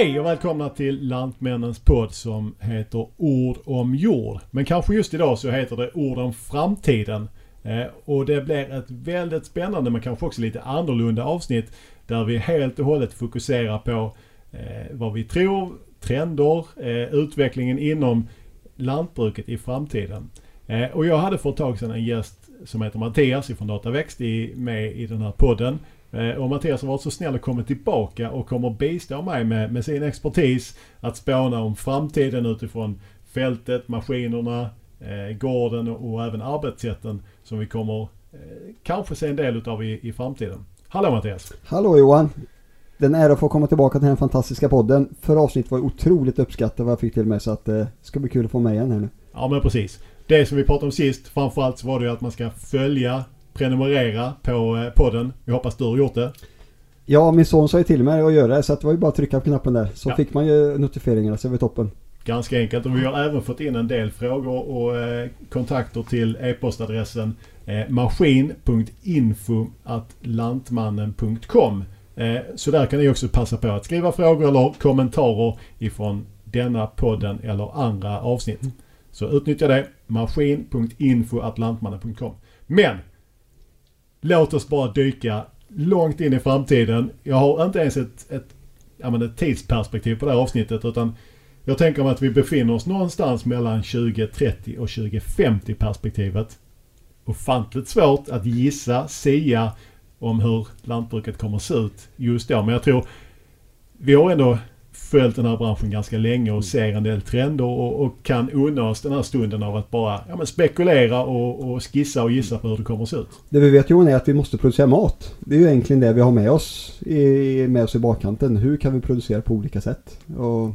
Hej och välkomna till Lantmännens podd som heter Ord om jord. Men kanske just idag så heter det Ord om framtiden. Eh, och det blir ett väldigt spännande men kanske också lite annorlunda avsnitt där vi helt och hållet fokuserar på eh, vad vi tror, trender, eh, utvecklingen inom lantbruket i framtiden. Eh, och jag hade för ett tag sedan en gäst som heter Mattias ifrån Dataväxt i, med i den här podden. Eh, och Mattias har varit så snäll och kommit tillbaka och kommer bistå mig med, med sin expertis att spåna om framtiden utifrån fältet, maskinerna, eh, gården och, och, även arbetssätten som vi kommer eh, kanske se en del utav i, i framtiden. Hallå Mattias! Hallå Johan! Den är att få komma tillbaka till den fantastiska podden. Förra avsnittet var otroligt uppskattat vad jag fick till mig så att det ska bli kul att få med igen här nu. Ja men precis. Det som vi pratade om sist framförallt så var det ju att man ska följa prenumerera på eh, podden. Jag hoppas du har gjort det. Ja, min son sa ju till mig att göra det så det var ju bara att trycka på knappen där. Så ja. fick man ju notifieringarna så det var toppen. Ganska enkelt och vi har även fått in en del frågor och eh, kontakter till e-postadressen eh, maskin.info lantmannen.com eh, Så där kan ni också passa på att skriva frågor eller kommentarer ifrån denna podden eller andra avsnitt. Så utnyttja det. maskin.info lantmannen.com Men Låt oss bara dyka långt in i framtiden. Jag har inte ens ett, ett, menar, ett tidsperspektiv på det här avsnittet utan jag tänker mig att vi befinner oss någonstans mellan 2030 och 2050 perspektivet. Ofantligt svårt att gissa, sia om hur lantbruket kommer att se ut just då. Men jag tror vi har ändå följt den här branschen ganska länge och mm. ser en del trender och, och kan unna oss den här stunden av att bara ja, men spekulera och, och skissa och gissa på hur det kommer att se ut. Det vi vet Johan är att vi måste producera mat. Det är ju egentligen det vi har med oss i, med oss i bakkanten. Hur kan vi producera på olika sätt? Och,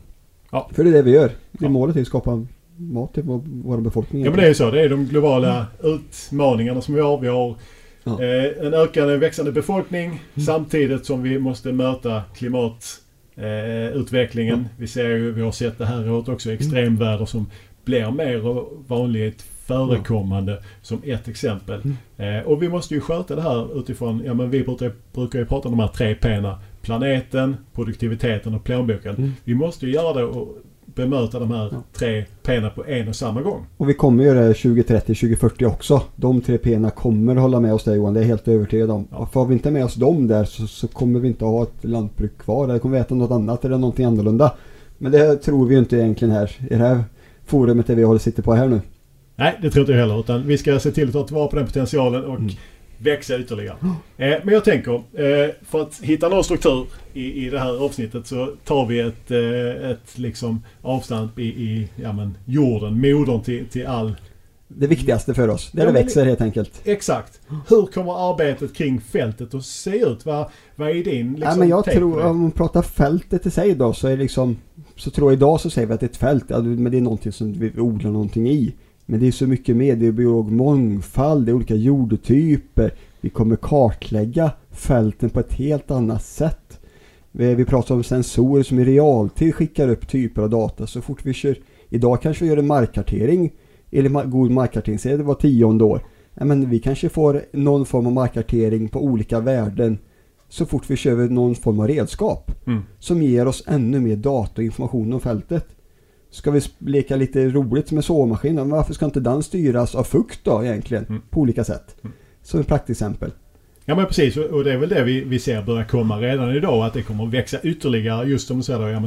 ja. För det är det vi gör. Det är målet är att skapa mat till vår befolkning. Ja men det är ju så. Det är de globala mm. utmaningarna som vi har. Vi har ja. eh, en ökande växande befolkning mm. samtidigt som vi måste möta klimat eh, utvecklingen. Mm. Vi ser ju, vi har sett det här året också, extremväder som blir mer vanligt förekommande mm. som ett exempel. Mm. Eh, och vi måste ju sköta det här utifrån, ja men vi brukar, brukar ju prata om de här tre P'na. Planeten, produktiviteten och plånboken. Mm. Vi måste ju göra det och bemöta de här tre P'na på en och samma gång. Och vi kommer göra det 2030, 2040 också. De tre P'na kommer hålla med oss där Johan, det är jag helt övertygad om. Ja. Har vi inte med oss dem där så, så, kommer vi inte ha ett lantbruk kvar. Eller kommer vi äta något annat eller någonting annorlunda. Men det tror vi ju inte egentligen här i det här forumet där vi håller sitter på här nu. Nej, det tror inte jag heller. Utan vi ska se till att ta tillvara på den potentialen och mm växa ytterligare. Eh, men jag tänker, eh, för att hitta någon struktur i, i det här avsnittet så tar vi ett, eh, ett liksom avstamp i, i ja, men, jorden, modern till, till all... Det viktigaste för oss, där ja, det växer helt enkelt. Exakt. Hur kommer arbetet kring fältet att se ut? Vad, vad är din liksom, ja, men Jag tror, om man pratar fältet i sig då, så är liksom... Så tror jag idag så säger vi att det är ett fält, ja, men det är någonting som vi odlar någonting i. Men det är så mycket mer. Det är biolog mångfald, det är olika jordtyper. Vi kommer kartlägga fälten på ett helt annat sätt. Vi pratar om sensorer som i realtid skickar upp typer av data. Så fort vi kör, idag kanske vi gör en markkartering, eller god markkartering, säg det var tionde år. men vi kanske får någon form av markkartering på olika värden så fort vi kör någon form av redskap. Mm. Som ger oss ännu mer data och information om fältet. Ska vi leka lite roligt med såmaskinen? Varför ska inte den styras av fukt då egentligen? Mm. På olika sätt. Mm. Som ett praktexempel. Ja men precis och det är väl det vi, vi ser börja komma redan idag att det kommer att växa ytterligare just som du säger då. Ja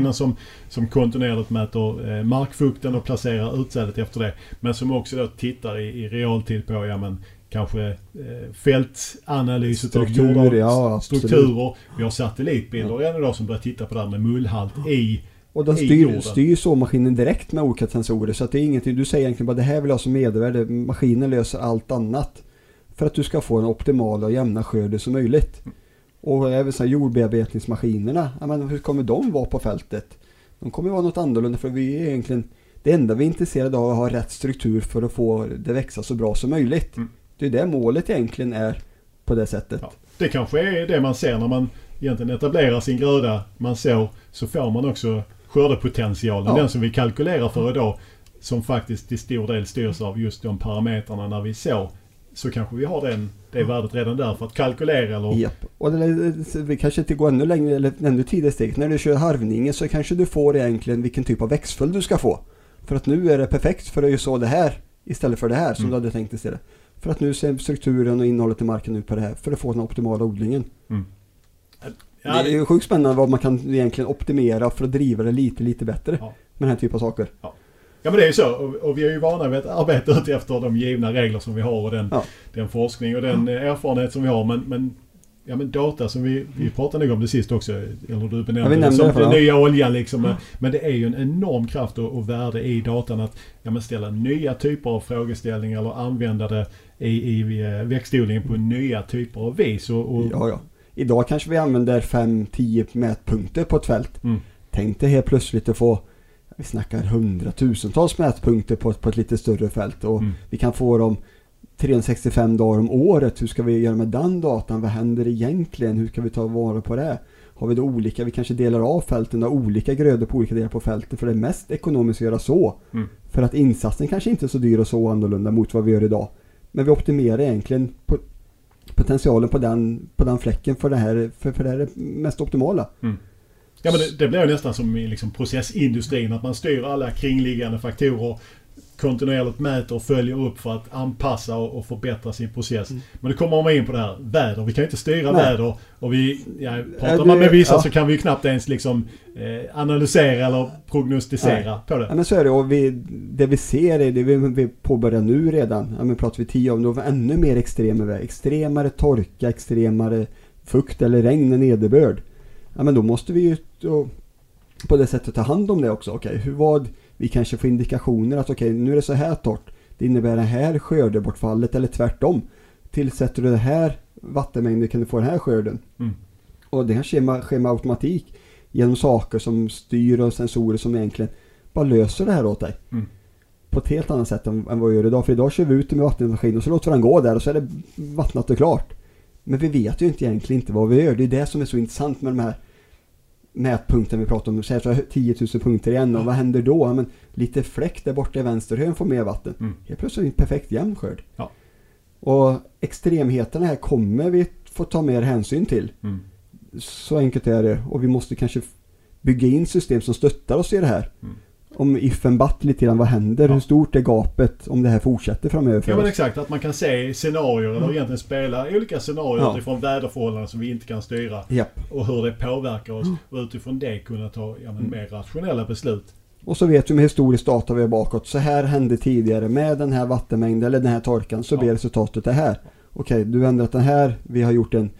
men som, som kontinuerligt mäter eh, markfukten och placerar utsädet efter det. Men som också då tittar i, i realtid på ja men kanske eh, fältanalys strukturer, ja, strukturer. Vi har satellitbilder ja. redan idag som börjar titta på det här med mullhalt i och den styr, styr såmaskinen direkt med olika sensorer. Så att det är ingenting, du säger egentligen bara det här vill jag ha som medelvärde. Maskinen löser allt annat. För att du ska få en optimal och jämna skörd som möjligt. Och även så här jordbearbetningsmaskinerna, ja, men hur kommer de vara på fältet? De kommer vara något annorlunda för vi är egentligen det enda vi är intresserade av är att ha rätt struktur för att få det växa så bra som möjligt. Mm. Det är det målet egentligen är på det sättet. Ja, det kanske är det man ser när man egentligen etablerar sin gröda. Man sår så får man också skördepotentialen, ja. den som vi kalkylerar för idag, som faktiskt till stor del styrs av just de parametrarna när vi så så kanske vi har den, det värdet redan där för att kalkylera eller... Japp. Och det, vi kanske inte går ännu längre eller ännu tidigare steg. När du kör harvningen så kanske du får egentligen vilken typ av växtföljd du ska få. För att nu är det perfekt för att ju så det här istället för det här som Mm. du hade tänkt istället. För att nu ser strukturen och innehållet i marken ut på det här för att få den optimala odlingen. Ja, det är det, ju sjukt spännande vad man kan egentligen optimera för att driva det lite, lite bättre. Ja. Med den här typen av saker. ja men det är ju så och, och vi är ju vana vid att arbeta ut efter de givna regler som vi har och den, Ja. den forskning och den eh, erfarenhet som vi har men, men Ja men data som vi, vi pratade nog om det sist också, eller du Ja, benämnde det som den ja. nya oljan liksom. Men- Men det är ju en enorm kraft och, och värde i datan att ja, men ställa nya typer av frågeställningar eller använda det i, i eh, växtodlingen på nya typer av vis. Och, och, Ja, ja. Idag kanske vi använder 5-10 mätpunkter på ett fält. Mm. Tänk dig helt plötsligt att få, vi snackar hundratusentals mätpunkter på ett, på ett lite större fält. Och Mm. vi kan få dem 365 dagar om året. Hur ska vi göra med den datan? Vad händer egentligen? Hur ska vi ta vara på det? Har vi då olika, vi kanske delar av fälten och olika grödor på olika delar på fältet för det är mest ekonomiskt att göra så. Mm. För att insatsen kanske inte är så dyr och så annorlunda mot vad vi gör idag. Men vi optimerar egentligen på potentialen på den, på den fläcken för det här, för, för det här är mest optimala. Mm. Ja men det, det blir nästan som i liksom processindustrin att man styr alla kringliggande faktorer kontinuerligt mäter och följer upp för att anpassa och, och förbättra sin process. Mm. Men då kommer man in på det här väder. Vi kan ju inte styra Nej. väder och vi, ja, pratar Ja, man med vissa ja. så kan vi ju knappt ens liksom eh, analysera eller prognostisera på Ja det. men så är det och vi, det vi ser är det vi, vi påbörjar nu redan. Ja men pratar vi tio om då var ännu mer extremare. Extremare torka, extremare fukt eller regn och nederbörd. Ja men då måste vi ju då, på det sättet ta hand om det också. Okej, hur vad vi kanske får indikationer att okej nu är det så här torrt. Det innebär det här skördebortfallet eller tvärtom. Tillsätter du det här vattenmängden kan du få den här skörden. Mm. Och det här sker med, sker med automatik genom saker som styr och sensorer som egentligen bara löser det här åt dig. Mm. På ett helt annat sätt än, än vad vi gör idag. För idag kör vi ut med vattenmaskin och så låter vi den gå där och så är det vattnat och klart. Men vi vet ju inte egentligen inte vad vi gör. Det är det som är så intressant med de här mätpunkterna vi pratar om. Säg så här 10 000 punkter igen och vad händer då? Ja, men lite fläck där borta i vänsterhörn får mer vatten. Mm. Helt plötsligt är det en perfekt jämn skörd. Ja. Och extremheterna här kommer vi få ta mer hänsyn till. Mm. Så enkelt är det. Och vi måste kanske bygga in system som stöttar oss i det här. Mm. Om if and but lite grann, vad händer? Ja. Hur stort är gapet om det här fortsätter framöver för Ja men exakt, att man kan se scenarier eller egentligen spela olika scenarier Ja. utifrån väderförhållanden som vi inte kan styra. Japp. Och hur det påverkar oss. Och utifrån det kunna ta ja, men, Mm. mer rationella beslut. Och så vet vi med historisk data vi har bakåt. Så här hände tidigare med den här vattenmängden eller den här torkan så Ja. blir resultatet det här. Okej, du har ändrat den här. Vi har gjort en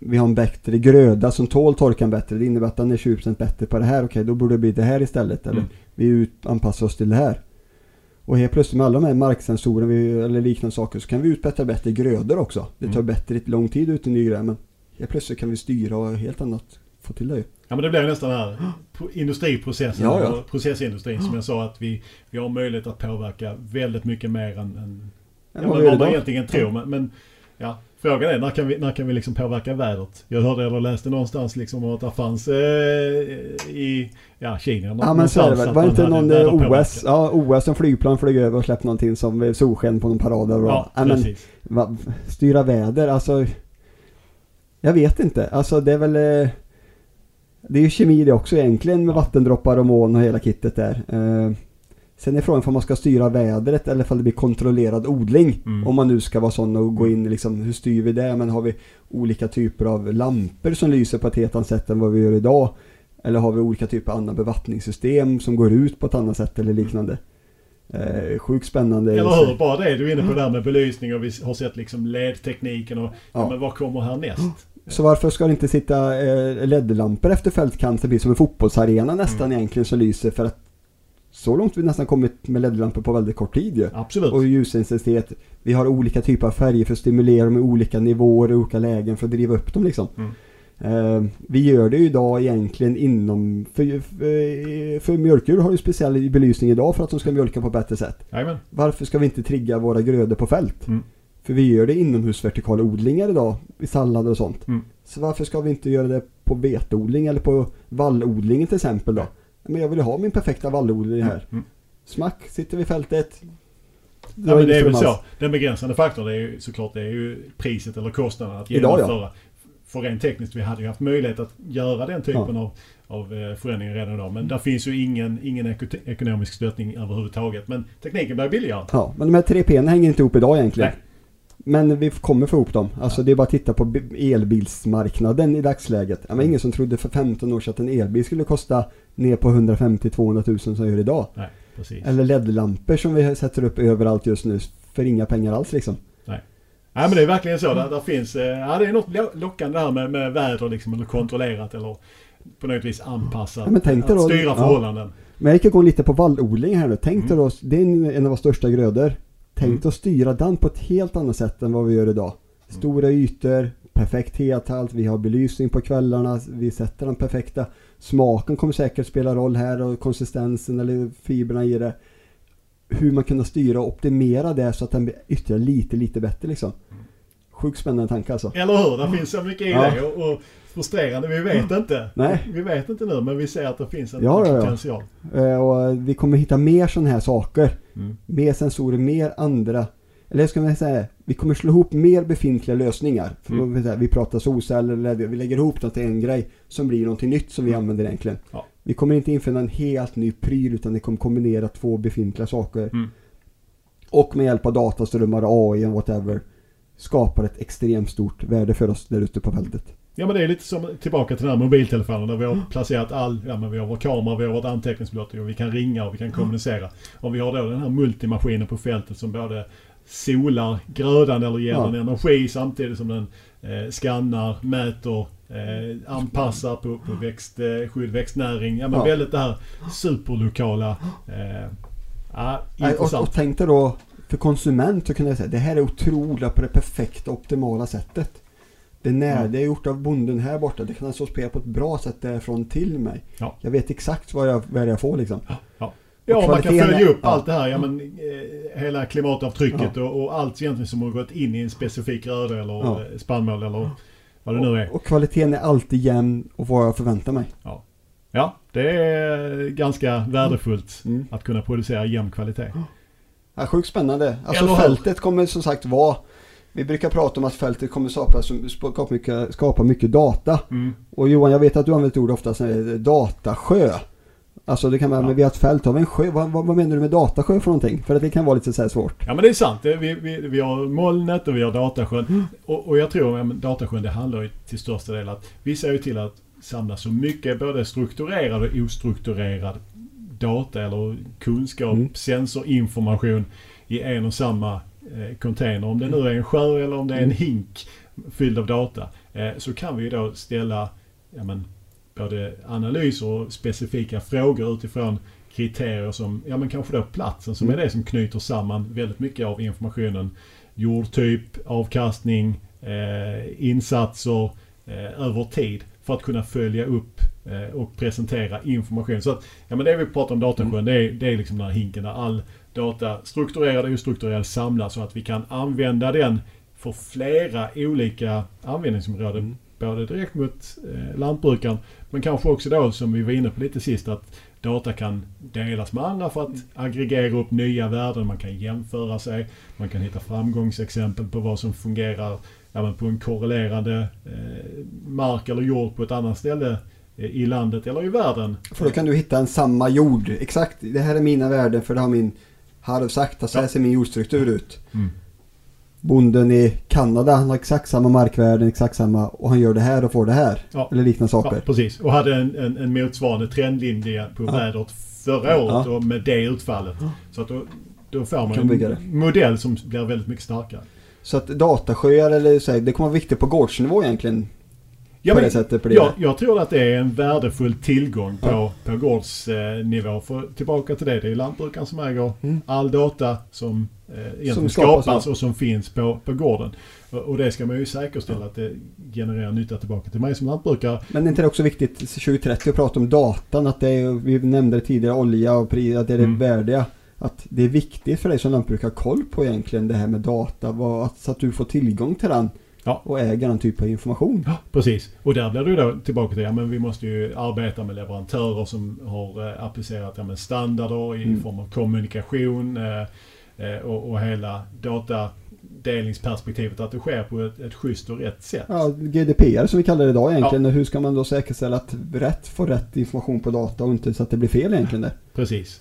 vi har en bättre gröda som tål torkan bättre. Det innebär att den är 20% bättre på det här. Okej, då borde det bli det här istället. Eller Mm. vi anpassar oss till det här. Och helt plötsligt med alla de här marksensorerna eller liknande saker så kan vi utbättra bättre grödor också. Det tar Mm. bättre lång tid ut i ny gröda men helt plötsligt kan vi styra och helt annat få till det ju. Ja men det blir nästan den här pro- industriprocessen, Ja, ja. processindustrin som jag sa att vi, vi har möjlighet att påverka väldigt mycket mer än, än Än ja, vad man egentligen tror. Men, men ja, frågan är när kan vi, när kan vi liksom påverka vädret? Jag hörde eller läste någonstans liksom att det fanns eh, i ja, Kina Ja men så är det väl. Var inte någon eh. OS, ja OS som flygplan flög över och släppte någonting som solsken på någon parad. Ja, men, va, styra väder, alltså. Jag vet inte, alltså det är väl. Eh, det är ju kemi det också egentligen med Ja. vattendroppar och moln och hela kittet där. Eh, sen är frågan om man ska styra vädret eller om det blir kontrollerad odling. Mm. Om man nu ska vara sån och gå in liksom, hur styr vi det? Men har vi olika typer av lampor som lyser på ett helt annat sätt än vad vi gör idag? Eller har vi olika typer av andra bevattningssystem som går ut på ett annat sätt eller liknande? Eh, sjukt spännande. Eller hur? Bara det. Du är inne på där med belysning och vi har sett liksom LED-tekniken och ja. Ja. men vad kommer härnäst? Så varför ska det inte sitta eh, LED-lampor efter fältkanten? Det blir som en fotbollsarena nästan Mm. egentligen som lyser för att så långt vi nästan kommit med LED-lampor på väldigt kort tid ju. Absolut. Och ljusintensitet. Vi har olika typer av färger för att stimulera dem i olika nivåer och olika lägen för att driva upp dem liksom. Mm. Eh, vi gör det ju idag egentligen inom, för, för, för mjölkdjur har ju speciell belysning idag för att de ska mjölka på ett bättre sätt. Jajamän. Varför ska vi inte trigga våra grödor på fält? Mm. För vi gör det inomhusvertikala odlingar idag, i sallader och sånt. Mm. Så varför ska vi inte göra det på betodling eller på vallodlingen till exempel då? Men jag vill ju ha min perfekta vallodling här. Mm. Smack, sitter vid fältet. ja, men det är väl så. Den begränsande faktorn är ju såklart det är ju priset eller kostnaden att genomföra. Idag, ja. För rent tekniskt, vi hade ju haft möjlighet att göra den typen ja. av, av eh, förändringar redan idag. Men där finns ju ingen, ingen ekonomisk stöttning överhuvudtaget. Men tekniken blir billigare. Ja, men de här tre p hänger inte ihop idag egentligen. Nej. Men vi kommer få ihop dem. Alltså det är bara att titta på elbilsmarknaden i dagsläget. Det var ingen som trodde för 15 år sedan att en elbil skulle kosta ner på 150-200 000 som gör idag. Nej, precis. Eller LED-lampor som vi sätter upp överallt just nu för inga pengar alls liksom. Nej. Nej men det är verkligen så. Där, där finns, eh, ja det är något lockande här med, med väder liksom, eller kontrollerat eller på något vis anpassat. Ja, men tänk att då, styra förhållanden. Ja. Men jag kan gå lite på vallodling här nu. Tänk dig mm. då, det är en av våra största grödor. Tänk mm. att styra den på ett helt annat sätt än vad vi gör idag. Stora ytor, perfekt heltalt, vi har belysning på kvällarna, vi sätter den perfekta. Smaken kommer säkert spela roll här och konsistensen eller fibrerna i det. Hur man kan styra och optimera det så att den blir ytterligare lite, lite bättre liksom. Sjukt spännande tanke alltså. Eller hur? Det finns så mycket i ja. det och, och frustrerande. Vi vet inte. Nej. Vi vet inte nu men vi ser att det finns en ja, potential. Ja, ja. Och vi kommer hitta mer sådana här saker. Mm. Mer sensorer, mer andra. Eller ska man säga, vi kommer slå ihop mer befintliga lösningar. Mm. Vi pratar solceller, eller vi lägger ihop dem till en grej som blir någonting nytt som vi mm. använder egentligen. Ja. Vi kommer inte införa en helt ny pryl utan det kommer kombinera två befintliga saker. Mm. Och med hjälp av dataströmmar, AI och whatever skapar ett extremt stort värde för oss där ute på fältet. Ja men det är lite som tillbaka till den här mobiltelefonen där vi har placerat all, ja men vi har vår kamera, vi har vårt anteckningsblock och vi kan ringa och vi kan kommunicera. Om vi har då den här multimaskinen på fältet som både solar grödan eller ger ja. den energi samtidigt som den eh, skannar, mäter, eh, anpassar på, på växtskydd, eh, växtnäring. Ja men ja. väldigt det här superlokala. Eh, ja. Och, och tänk dig då för konsument så kan jag säga det här är otroligt på det perfekta optimala sättet. Det är, när, mm. det är gjort av bonden här borta. Det kan alltså spela på ett bra sätt därifrån till mig. Ja. Jag vet exakt vad jag, vad jag får liksom. Ja, ja. ja man kan följa upp allt det här. Ja, men, eh, hela klimatavtrycket och, och, allt egentligen som har gått in i en specifik gröda eller. Eh, spannmål eller vad det nu är. Och, och kvaliteten är alltid jämn och vad jag förväntar mig. Ja, ja det är ganska värdefullt mm. att kunna producera jämn kvalitet. Ja, sjukt spännande. Alltså fältet kommer som sagt vara vi brukar prata om att fältet kommer skapa, skapa, mycket, skapa mycket data. Mm. Och Johan, jag vet att du använder ett ord ofta som är datasjö. Alltså det kan man, ja. men vi har ett fält, har vi en sjö? Vad, vad, vad, menar du med datasjö för någonting? För att det kan vara lite så svårt. Ja men det är sant. Vi, vi, vi har molnet och vi har datasjön. Mm. Och, och, jag tror att datasjön det handlar ju till största del att vi ser ju till att samla så mycket både strukturerad och ostrukturerad data eller kunskap, mm. sensorinformation i en och samma eh, container. Om det nu är en sjö eller om det är en mm. hink fylld av data. Eh, så kan vi då ställa ja, men, både analyser och specifika frågor utifrån kriterier som, ja men kanske då platsen som mm. är det som knyter samman väldigt mycket av informationen. Jordtyp, avkastning, eh, insatser eh, över tid för att kunna följa upp och presentera information. Så att, ja men det vi pratar om datasjön, mm. det, är, det är liksom den här hinken där all data, strukturerad och ostrukturerad, samlas så att vi kan använda den för flera olika användningsområden. Mm. Både direkt mot eh, lantbrukaren men kanske också då som vi var inne på lite sist att data kan delas med andra för att mm. aggregera upp nya värden. Man kan jämföra sig. Man kan hitta framgångsexempel på vad som fungerar ja, på en korrelerande eh, mark eller jord på ett annat ställe eh, i landet eller i världen. För då kan du hitta en samma jord. Exakt, det här är mina värden för det har min harv sagt att så här ser min jordstruktur ut. Mm. Bonden i Kanada, han har exakt samma markvärden, exakt samma och han gör det här och får det här. Ja. Eller liknande saker. Ja, precis. Och hade en, en, en motsvarande trendlinje på ja. vädret förra året ja. och med det utfallet. Så att då, då får man en modell som blir väldigt mycket starkare. Så att datasjöar eller så här, det kommer vara viktigt på gårdsnivå egentligen. Ja, det. Jag, jag, tror att det är en värdefull tillgång på, ja. på gårdsnivå. För tillbaka till det, det är lantbrukaren som äger mm. all data som eh, som skapas, skapas och som finns på, på gården. Och, och det ska man ju säkerställa att det genererar nytta tillbaka till mig som lantbrukare. Men är inte det också viktigt 2030 att prata om datan? Att det är, vi nämnde det tidigare, olja och pris, att det är det mm. värdiga att det är viktigt för dig som lantbrukare att ha koll på egentligen det här med data. Vad, så att du får tillgång till den ja. och äger den typen av information. Ja, precis. Och där blir du då tillbaka till, ja men vi måste ju arbeta med leverantörer som har eh, applicerat ja, standarder i mm. form av kommunikation. Eh, eh, och, och hela datadelningsperspektivet att det sker på ett, ett schysst och rätt sätt. Ja, GDPR som vi kallar det idag egentligen. Hur ska man då säkerställa att rätt får rätt information på data och inte så att det blir fel egentligen? Där? Precis.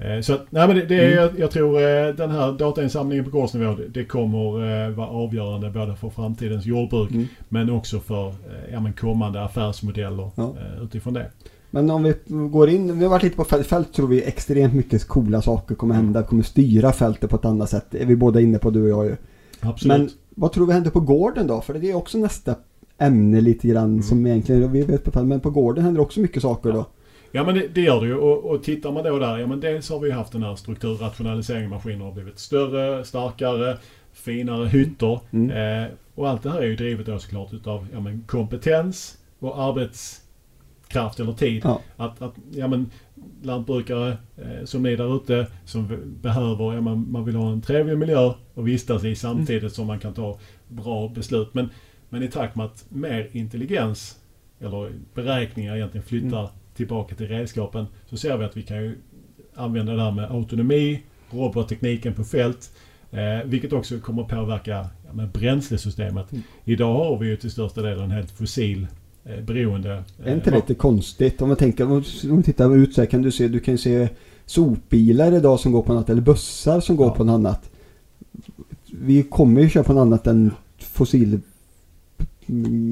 Eh, Så att, nej men det, det är, jag, jag tror eh, den här datainsamlingen på gårdsnivå det, kommer eh, vara avgörande både för framtidens jordbruk Mm. men också för ja, men kommande affärsmodeller Ja. utifrån det. Men om vi går in, vi har varit lite på fält, fält tror vi extremt mycket coola saker kommer hända, kommer styra fältet på ett annat sätt. Det är vi båda inne på du och jag ju. Absolut. Men vad tror vi händer på gården då? För det är också nästa ämne lite grann Mm. som egentligen, vi vet på fält, men på gården händer också mycket saker då. Ja men det, det gör det ju och, och tittar man då där, ja men dels har vi haft den här strukturrationaliseringen. Maskiner har blivit större, starkare, finare hytter. Mm. Eh, och allt det här är ju drivet då såklart utav ja, men kompetens och arbetskraft eller tid. Ja. Att, att ja, men, lantbrukare eh, som ni där ute som behöver, ja, man, man vill ha en trevlig miljö att vistas i samtidigt som man kan ta bra beslut. Men, men i takt med att mer intelligens eller beräkningar egentligen flyttar tillbaka till redskapen så ser vi att vi kan ju använda det här med autonomi, robottekniken på fält. Eh, vilket också kommer påverka ja, med bränslesystemet. Mm. Idag har vi ju till största delen helt fossil eh, beroende. Är inte eh, det lite konstigt? Om man tänker, om man tittar ut så här kan du se, du kan se sopbilar idag som går på annat eller bussar som går Ja. på något annat. Vi kommer ju köra på något annat än fossil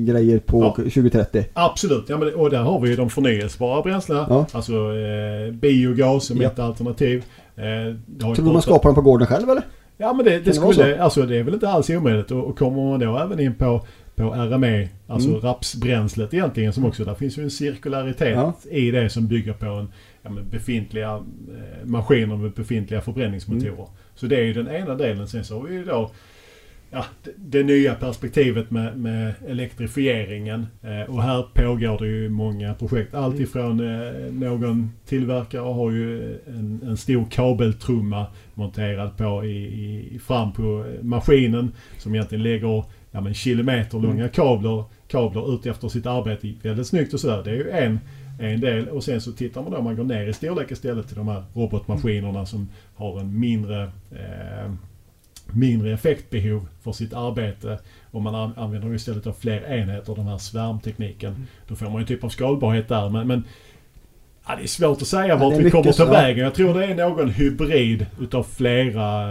grejer på Ja. 2030. Absolut, ja, men, och där har vi ju de förnyelsebara bränslena. Ja. Alltså eh, biogas som Ja. ett alternativ. Eh, det Tror du man skapar dem på gården själv eller? Ja men det, det, det skulle, alltså det är väl inte alls omöjligt. Och, och kommer man då även in på, på RME, alltså Mm. rapsbränslet egentligen som också, där finns ju en cirkularitet Ja. i det som bygger på en ja, befintliga eh, maskiner med befintliga förbränningsmotorer. Mm. Så det är ju den ena delen. Sen så har vi ju då ja, det, det nya perspektivet med, med elektrifieringen. Eh, och här pågår det ju många projekt. Allt Mm. ifrån eh, någon tillverkare har ju en, en stor kabeltrumma monterad på i, i, fram på maskinen som egentligen lägger ja, men kilometerlånga Mm. kablar, kablar ut efter sitt arbete. Väldigt snyggt och sådär. Det är ju en, en del. Och sen så tittar man då, man går ner i storlek istället till de här robotmaskinerna som har en mindre eh, mindre effektbehov för sitt arbete och man an- använder istället av fler enheter, den här svärmtekniken. Mm. Då får man ju en typ av skalbarhet där. Men, men ja, det är svårt att säga Ja, vart vi kommer ta vägen. Jag tror det är någon hybrid utav flera...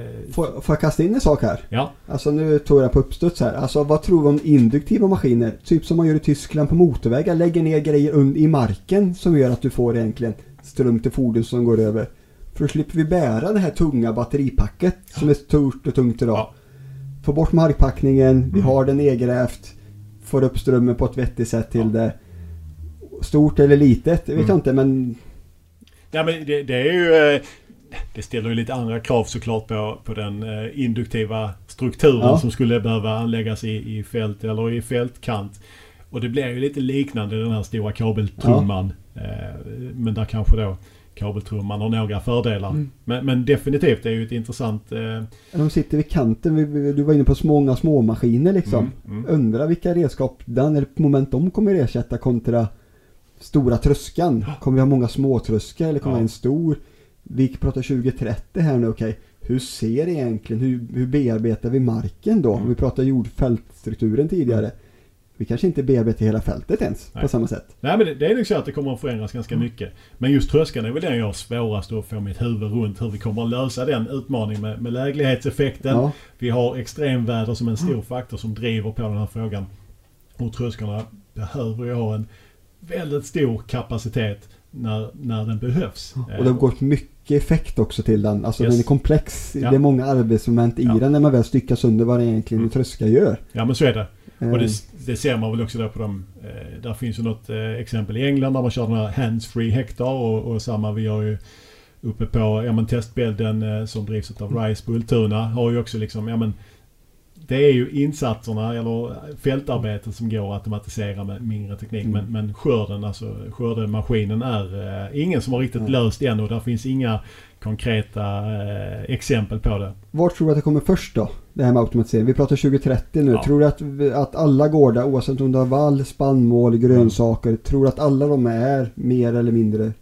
Eh, Får, får jag kasta in en sak här? ja, Alltså nu tog jag på uppstuds här. Alltså vad tror vi om induktiva maskiner? Typ som man gör i Tyskland på motorvägar. Lägger ner grejer i marken som gör att du får egentligen ström till fordon som går över. För då slipper vi bära det här tunga batteripacket som är stort och tungt idag. Ja. Få bort markpackningen, vi Mm. har den nedgrävt. Får upp strömmen på ett vettigt sätt till Ja. det. Stort eller litet, det vet Mm. jag inte men ja men det, det är ju... Eh, det ställer ju lite andra krav såklart på, på den eh, induktiva strukturen Ja. som skulle behöva anläggas i, i fält eller i fältkant. Och det blir ju lite liknande den här stora kabeltrumman. Eh, men där kanske då kabeltrumman har några fördelar. Mm. Men, men definitivt det är ju ett intressant... Eh, de sitter vid kanten. Du var inne på många småmaskiner liksom. mm, mm. Undrar vilka redskap den eller moment de kommer ersätta kontra stora tröskan. Kommer vi ha många små tröskor eller kommer Ja. en stor? Vi pratar 2030 här nu, okej. Hur ser egentligen, hur, hur bearbetar vi marken då? Mm. Om vi pratar jordfältstrukturen tidigare. Vi kanske inte bearbetar hela fältet ens Nej. på samma sätt. Nej men det, det är nog så att det kommer att förändras ganska Mm. mycket. Men just tröskeln är väl den jag har svårast att få mitt huvud runt. Hur vi kommer att lösa den utmaningen med, med läglighetseffekten. Ja, Vi har extremväder som en stor faktor som driver på den här frågan. Och trösklarna behöver ju ha en väldigt stor kapacitet när, när den behövs. och det har gått mycket effekt också till den. Alltså Yes. den är komplex. Ja. Det är många arbetsmoment i Ja. den när man väl styckar sönder vad det egentligen en Mm. tröska gör. Ja men så är det. Och det, Eh, det ser man väl också där på de... Eh, där finns ju något eh, exempel i England där man kör den här hands-free hektar och, och samma vi har ju uppe på ja, men testbädden eh, som drivs av RISE på Ultuna har ju också liksom, ja men det är ju insatserna eller fältarbetet som går att automatisera med mindre teknik. Mm. Men, men skörden, alltså skördemaskinen är eh, ingen som har riktigt Nej. löst än och där finns inga konkreta eh, exempel på det. Vart tror du att det kommer först då? Det här med automatisering. Vi pratar 2030 nu. Ja. Tror du att, att alla gårdar, oavsett om du har vall, spannmål, grönsaker, tror du att alla de är mer eller mindre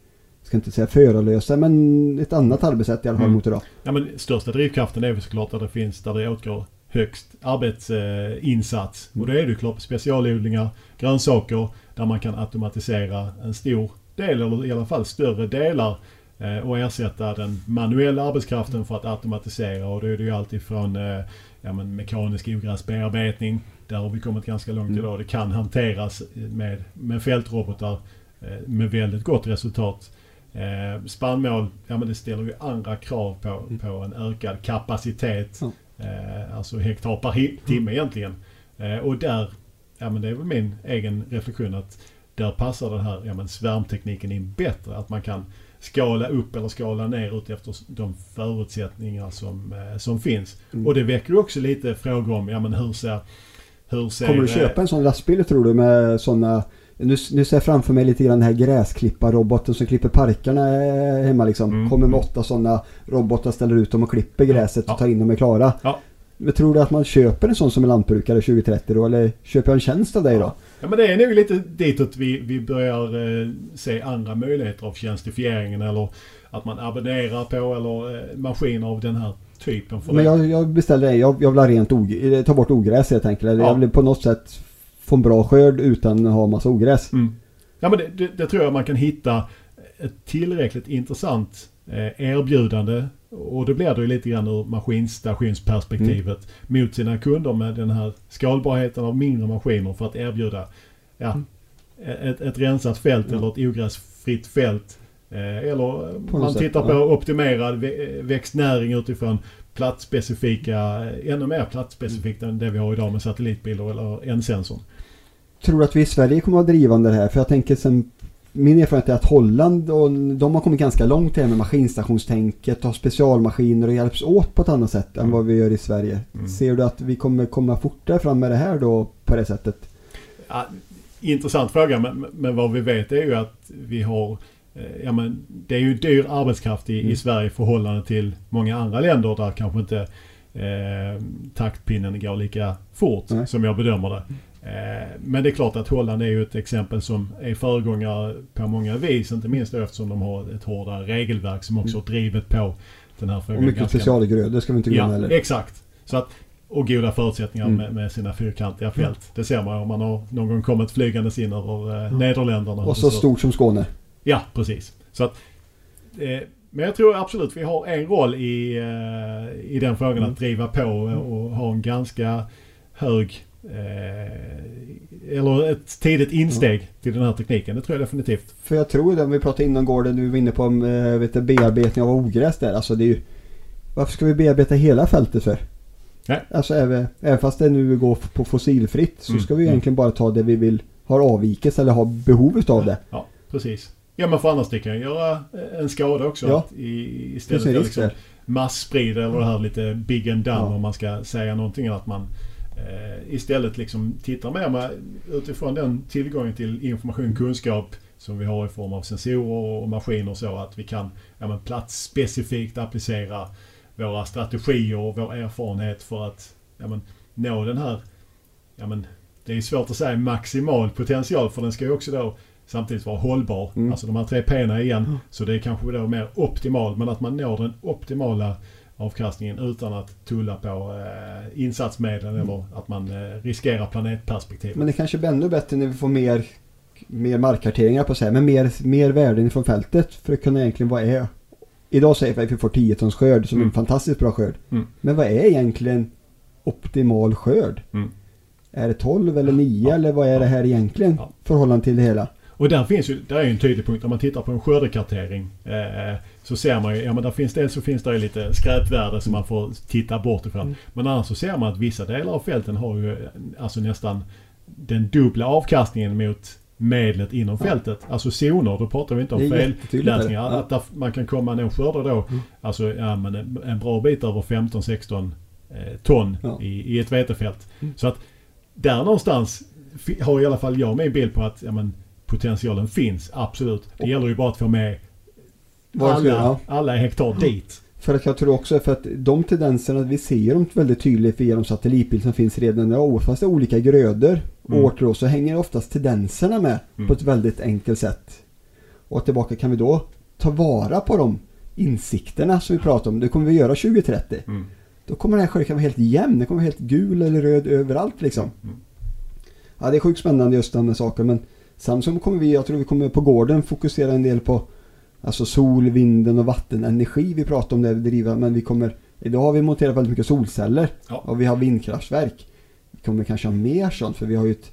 ska inte säga förarlösa, men ett annat arbetssätt i alla fall Mm. mot idag. Ja, men största drivkraften är väl såklart där det finns, där det åtgår högst arbetsinsats. Och då är det ju klart specialodlingar, grönsaker, där man kan automatisera en stor del, eller i alla fall större delar eh, och ersätta den manuella arbetskraften för att automatisera. Och då är det ju alltifrån eh, ja, men mekanisk ogräsbearbetning, där har vi kommit ganska långt Mm. idag. Det kan hanteras med, med fältrobotar eh, med väldigt gott resultat. Eh, spannmål, ja men det ställer ju andra krav på, Mm. på en ökad kapacitet. Eh, alltså hektar per hi- timme egentligen. Eh, och där, ja men det är väl min egen reflektion att där passar den här ja, men svärmtekniken in bättre. Att man kan skala upp eller skala ner ut efter de förutsättningar som, eh, som finns. Mm. Och det väcker också lite frågor om, ja men hur ser... Hur ser Kommer du eh, köpa en sån lastbil tror du med sådana nu, nu ser jag framför mig lite grann den här gräsklipparroboten som klipper parkerna eh, hemma liksom. Mm. Kommer med åtta sådana robotar, ställer ut dem och klipper gräset Ja. och tar in dem är klara. Ja. Men tror du att man köper en sån som är lantbrukare 2030 då? Eller köper jag en tjänst av dig då? Ja. Men det är nog lite ditåt vi, vi börjar eh, se andra möjligheter av tjänstifieringen eller att man abonnerar på eller eh, maskiner av den här typen. För Men det. jag, jag beställer en. Jag, jag vill ha rent og- eh, ta bort ogräs helt enkelt. Ja. Jag vill på något sätt få en bra skörd utan att ha massa ogräs. Mm. Ja men det, det, det tror jag man kan hitta ett tillräckligt intressant eh, erbjudande och det blir det ju lite grann ur maskinstationsperspektivet mot sina kunder med den här skalbarheten av mindre maskiner för att erbjuda ja, Mm. ett, ett rensat fält Ja. eller ett ogräsfritt fält. Eh, eller På man sätt, tittar ja. på optimerad vä- växtnäring utifrån platsspecifika, ännu mer platsspecifikt än det vi har idag med satellitbilder eller en-sensorn. Tror du att vi i Sverige kommer att vara drivande här? För jag tänker sen min erfarenhet är att Holland och de har kommit ganska långt här med maskinstationstänket, har specialmaskiner och hjälps åt på ett annat sätt än Mm. vad vi gör i Sverige. Mm. Ser du att vi kommer komma fortare fram med det här då på det sättet? Ja, intressant fråga, men, men vad vi vet är ju att vi har eh, Ja, men det är ju dyr arbetskraft i, Mm. i Sverige i förhållande till många andra länder där kanske inte eh, taktpinnen går lika fort Nej. som jag bedömer det. Eh, men det är klart att Holland är ju ett exempel som är föregångare på många vis. Inte minst eftersom de har ett hårdare regelverk som också Mm. har drivit på den här frågan. Och mycket ganska- specialgrödor ska vi inte glömma Ja, heller. exakt. Så att, och goda förutsättningar Mm. med, med sina fyrkantiga fält. Det ser man om man har någon gång kommit flygandes in över eh, Nederländerna. Och så stort som Skåne. Ja, precis. Så att, eh, men jag tror absolut vi har en roll i, eh, i den frågan Mm. att driva på och, och ha en ganska hög eh, eller ett tidigt insteg till den här tekniken. Det tror jag definitivt. För jag tror det, om vi pratade innan gården, du var inne på äh, vet du, bearbetning av ogräs där. Alltså det är ju, varför ska vi bearbeta hela fältet för? Nej. Alltså även, även fast det nu går på fossilfritt så Mm, ska vi mm. egentligen bara ta det vi vill har avvikelse eller har behov utav det. Ja, precis. Ja men för annars det kan göra eh, en skada också. Ja. I, istället för liksom massprida eller det här lite big and done Ja. om man ska säga någonting. Att man eh, istället liksom tittar mer med, utifrån den tillgången till information, kunskap som vi har i form av sensorer och maskiner så att vi kan ja, men platsspecifikt applicera våra strategier och vår erfarenhet för att ja, men, nå den här, ja, men, det är svårt att säga maximal potential för den ska ju också då samtidigt vara hållbar. Mm. Alltså de här tre P'na igen. Mm. Så det är kanske då mer optimal men att man når den optimala avkastningen utan att tulla på eh, insatsmedlen Mm. eller att man eh, riskerar planetperspektivet. Men det kanske blir ännu bättre när vi får mer, mer markkarteringar på sig, men mer, mer värden från fältet för att kunna egentligen vad är Idag säger vi att vi får 10 tons skörd som är Mm. en fantastiskt bra skörd. Mm. Men vad är egentligen optimal skörd? Mm. Är det 12 eller 9 Ja. eller vad är det här egentligen? Ja. Förhållande till det hela. Och där finns ju, där är ju en tydlig punkt. Om man tittar på en skördekartering eh, så ser man ju, ja men där finns dels så finns det lite skräpvärde som man får titta bort ifrån. Mm. Men annars så ser man att vissa delar av fälten har ju eh, alltså nästan den dubbla avkastningen mot medlet inom Ja. fältet. Alltså zoner, då pratar vi inte om Det är fel jättetydligt. är det. läsningar. Ja. Att där, man kan komma nå skördar då, Mm. alltså ja, men en, en bra bit över 15-16 eh, ton Ja. i, i ett vetefält. Mm. Så att där någonstans har i alla fall jag min bild på att ja, men, potentialen finns, absolut. Det Och- gäller ju bara att få med alla, alla hektar dit. För att jag tror också för att de tendenserna, vi ser dem väldigt tydligt via de satellitbilder som finns redan idag. Fast det är olika grödor och Mm. då, så hänger oftast tendenserna med Mm. på ett väldigt enkelt sätt. Och tillbaka kan vi då ta vara på de insikterna som vi pratar om. Det kommer vi göra 2030. Mm. Då kommer den här skörden vara helt jämn. Den kommer vara helt gul eller röd överallt liksom. Mm. Ja, det är sjukt spännande just den här saken. Men Samsung kommer vi, jag tror vi kommer på gården fokusera en del på alltså sol, vinden och vattenenergi. Vi pratar om det, driva, men vi kommer, idag har vi monterat väldigt mycket solceller Ja. och vi har vindkraftverk. Vi kommer kanske ha mer sånt för vi har ju ett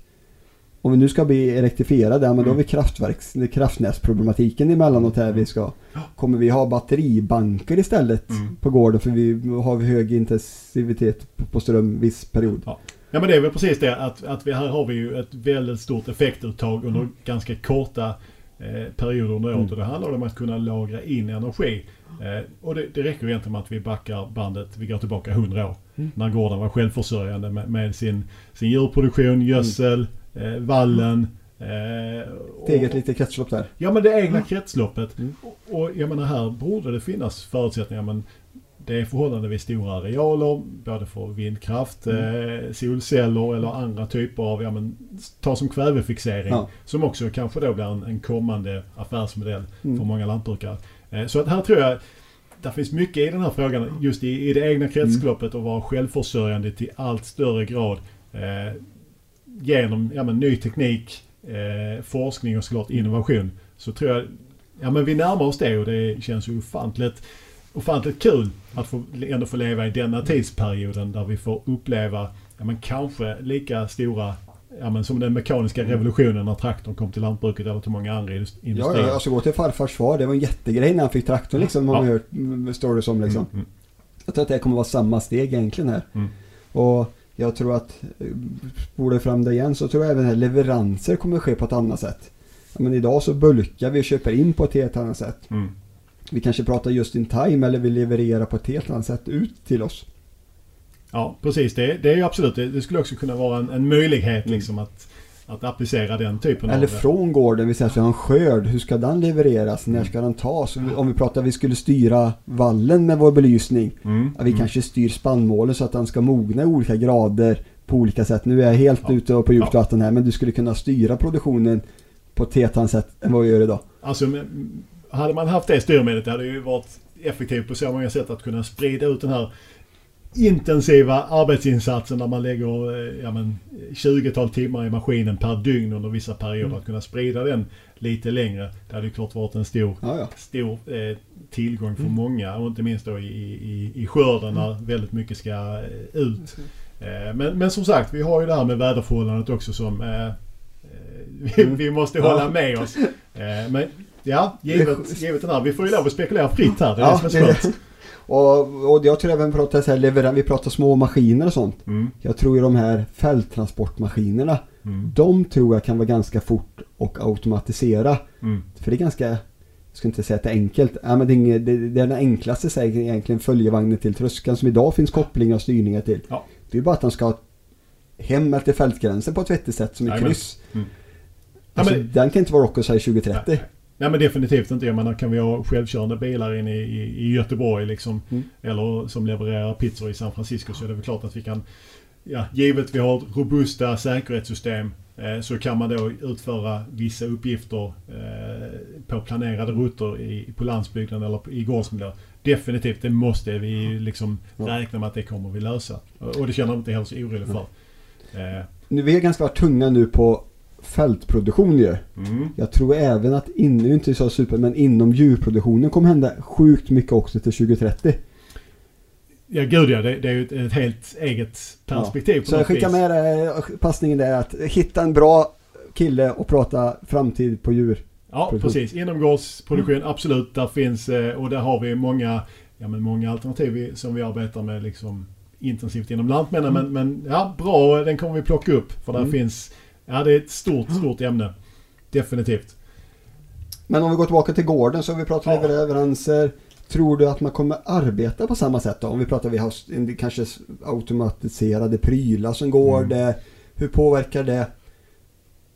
om vi nu ska bli elektrifierade, men då har vi kraftverks, det är kraftnätsproblematiken emellanåt här vi ska. Kommer vi ha batteribanker istället Mm. på gården för vi har hög intensivitet på- på ström viss period. Ja. Ja men det är väl precis det att, att vi, här har vi ju ett väldigt stort effektuttag under ganska korta eh, perioder under året. Mm. Och det handlar om att kunna lagra in energi. Eh, och det, det räcker egentligen med att vi backar bandet, vi går tillbaka 100 år. Mm. När gården var självförsörjande med, med sin, sin djurproduktion, gödsel, eh, vallen. Eh, Ett eget litet kretslopp där. Ja men det egna kretsloppet. Mm. Och, och jag menar här borde det finnas förutsättningar men det är förhållandevis stora arealer både för vindkraft, Mm. eh, solceller eller andra typer av, ja men ta som kvävefixering. Ja. Som också kanske då blir en, en kommande affärsmodell Mm. för många lantbrukare. Eh, så att här tror jag det finns mycket i den här frågan just i, i det egna kretsloppet och vara självförsörjande till allt större grad. Eh, genom ja, men, ny teknik, eh, forskning och såklart innovation. Så tror jag, ja men vi närmar oss det och det känns ju ofantligt, ofantligt kul att få, ändå få leva i denna tidsperioden där vi får uppleva, ja men kanske lika stora Ja, men som den mekaniska revolutionen när traktorn kom till lantbruket eller till många andra indust- Ja, industrier. ja, alltså gå till farfars far. Det var en jättegrej när han fick traktorn liksom. Man Ja. hört mm, stories om liksom. Mm, mm, Jag tror att det kommer vara samma steg egentligen här. Mm. Och jag tror att, eh, spolar fram det igen, så tror jag även att leveranser kommer ske på ett annat sätt. Ja, men idag så bulkar vi och köper in på ett helt annat sätt. Mm. Vi kanske pratar just in time eller vi levererar på ett helt annat sätt ut till oss. Ja, precis. Det, det är ju absolut, det, det skulle också kunna vara en, en möjlighet Mm. liksom att, att applicera den typen Eller av... från gården, vi säger att vi har en skörd, hur ska den levereras? När ska den tas? Om vi pratar att vi skulle styra vallen med vår belysning. Mm, Ja, vi mm. kanske styr spannmålen så att den ska mogna i olika grader på olika sätt. Nu är jag helt Ja. ute på djupt vatten här men du skulle kunna styra produktionen på ett helt annat sätt än vad vi gör idag. Alltså, hade man haft det styrmedlet det hade ju varit effektivt på så många sätt att kunna sprida ut den här intensiva arbetsinsatsen där man lägger eh, ja, men, 20-tal timmar i maskinen per dygn under vissa perioder. Mm. Att kunna sprida den lite längre. Det hade ju klart varit en stor, Ja, ja. stor eh, tillgång för Mm. många och inte minst då i, i, i skörden när väldigt mycket ska eh, ut. Eh, Men, men som sagt, vi har ju det här med väderförhållandet också som eh, eh, vi, Mm. vi måste hålla med oss. Men ja, givet, givet den här. Vi får ju lov att spekulera fritt här. Det är Ja, det som är skönt. Och, och jag tror även pratar så här, leveran- vi pratar små maskiner och sånt. Mm, Jag tror ju de här fälttransportmaskinerna, mm, de tror jag kan vara ganska fort och automatisera. mm. För det är ganska, jag ska inte säga att det är enkelt, ja, men det är, inget- det, det är den enklaste säkert egentligen följevagnen till tröskeln som idag finns kopplingar och styrningar till. Ja. Det är bara att de ska hem eller till fältgränsen på ett vettigt sätt som ett kryss. Mm. Alltså, Den kan inte vara säger 2030. Nej. Nej men definitivt inte. Jag menar kan vi ha självkörande bilar inne i, i, Göteborg liksom. Mm. Eller som levererar pizzor i San Francisco så är det väl klart att vi kan Ja, givet vi har robusta säkerhetssystem eh, så kan man då utföra vissa uppgifter eh, på planerade rutter i, på landsbygden eller i gårdsmiljö. Definitivt, det måste vi liksom räkna med att det kommer vi lösa. Och, och det känner jag inte heller så orolig för. Eh, Nu, vi är ganska tunga nu på fältproduktion ju. mm, Jag tror även att inom, inte så super, men inom djurproduktionen kommer hända sjukt mycket också till 2030. ja gud ja, det, det är ju ett, ett helt eget perspektiv på Så jag skickar vis. med dig passningen där att hitta en bra kille och prata framtid på djur. Ja, precis. Inomgårdsproduktion, absolut. Där finns, eh, och där har vi många, ja, men många alternativ som vi arbetar med liksom intensivt inom Lantmännen. Men, men ja, bra, den kommer vi plocka upp. För där Mm. finns, ja det är ett stort, stort ämne. Definitivt. Men om vi går tillbaka till gården så har vi pratat Ja. leveranser. Tror du att man kommer arbeta på samma sätt då? Om vi pratar vi har kanske automatiserade prylar som går Mm. det. Hur påverkar det?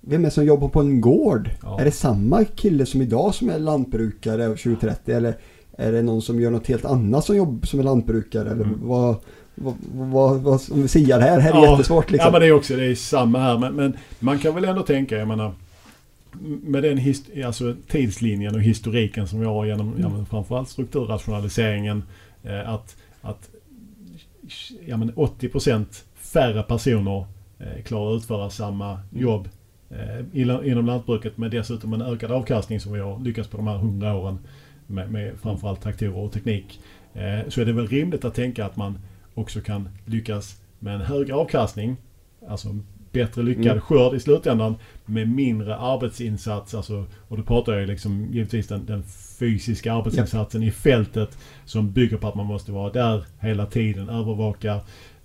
Vem är det som jobbar på en gård? Ja. Är det samma kille som idag som är lantbrukare 2030 eller är det någon som gör något helt annat som jobb som är lantbrukare? Eller Mm. vad, vad, vad, vad, om vi siar här, här är Ja. jättesvårt liksom. Ja men det är också, det är samma här. Men, men man kan väl ändå tänka, jag menar. med den alltså tidslinjen och historiken som vi har genom ja, men framförallt strukturrationaliseringen. Eh, att att ja, men 80% färre personer eh, klarar att utföra samma jobb eh, inom lantbruket med dessutom en ökad avkastning som vi har lyckats på de här 100 åren med, med framförallt traktorer och teknik. Eh, så är det väl rimligt att tänka att man också kan lyckas med en högre avkastning, alltså bättre lyckad mm. skörd i slutändan med mindre arbetsinsats. Alltså, och då pratar jag liksom givetvis den, den fysiska arbetsinsatsen yep. i fältet som bygger på att man måste vara där hela tiden, övervaka,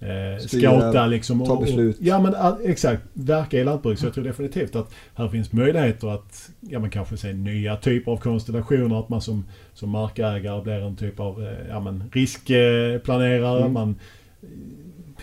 eh, scouta liksom. ta beslut. Och, ja men exakt, verka i lantbruk. Så jag tror definitivt att här finns möjligheter att ja, men kanske se nya typer av konstellationer. Att man som, som markägare blir en typ av eh, ja, men riskplanerare. Mm. Man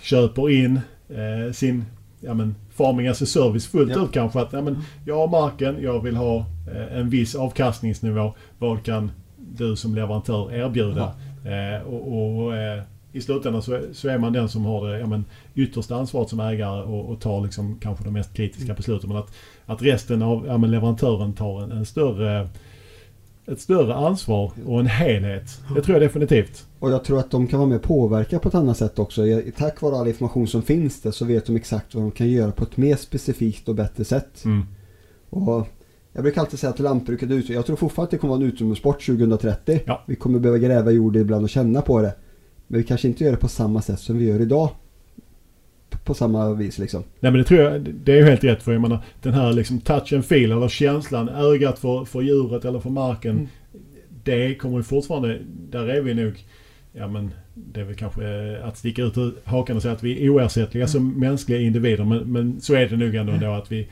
köper in eh, sin ja, men, farming as a service fullt ja. ut kanske. Att ja, men, jag har marken, jag vill ha eh, en viss avkastningsnivå. Vad kan du som leverantör erbjuda? Eh, och, och eh, i slutändan så, så, är man den som har det ja, men, yttersta ansvaret som ägare och, och tar liksom kanske de mest kritiska mm. besluten. Men att, att resten av ja, men, leverantören tar en, en större ett större ansvar och en helhet. Det tror jag definitivt. Och jag tror att de kan vara med och påverka på ett annat sätt också. Tack vare all information som finns där så vet de exakt vad de kan göra på ett mer specifikt och bättre sätt. Mm. Och jag brukar alltid säga att lantbruket jag tror fortfarande att det kommer vara en utomhussport 2030. Ja. Vi kommer behöva gräva jord ibland och känna på det. Men vi kanske inte gör det på samma sätt som vi gör idag på samma vis liksom. Nej men det tror jag, det är ju helt rätt för jag menar den här liksom touch and feel eller känslan, ögat för, för djuret eller för marken. Mm. Det kommer ju fortfarande, där är vi nog, ja men det är väl kanske att sticka ut hakan och säga att vi är oersättliga mm. som mänskliga individer men, men så är det nog ändå, mm. ändå att vi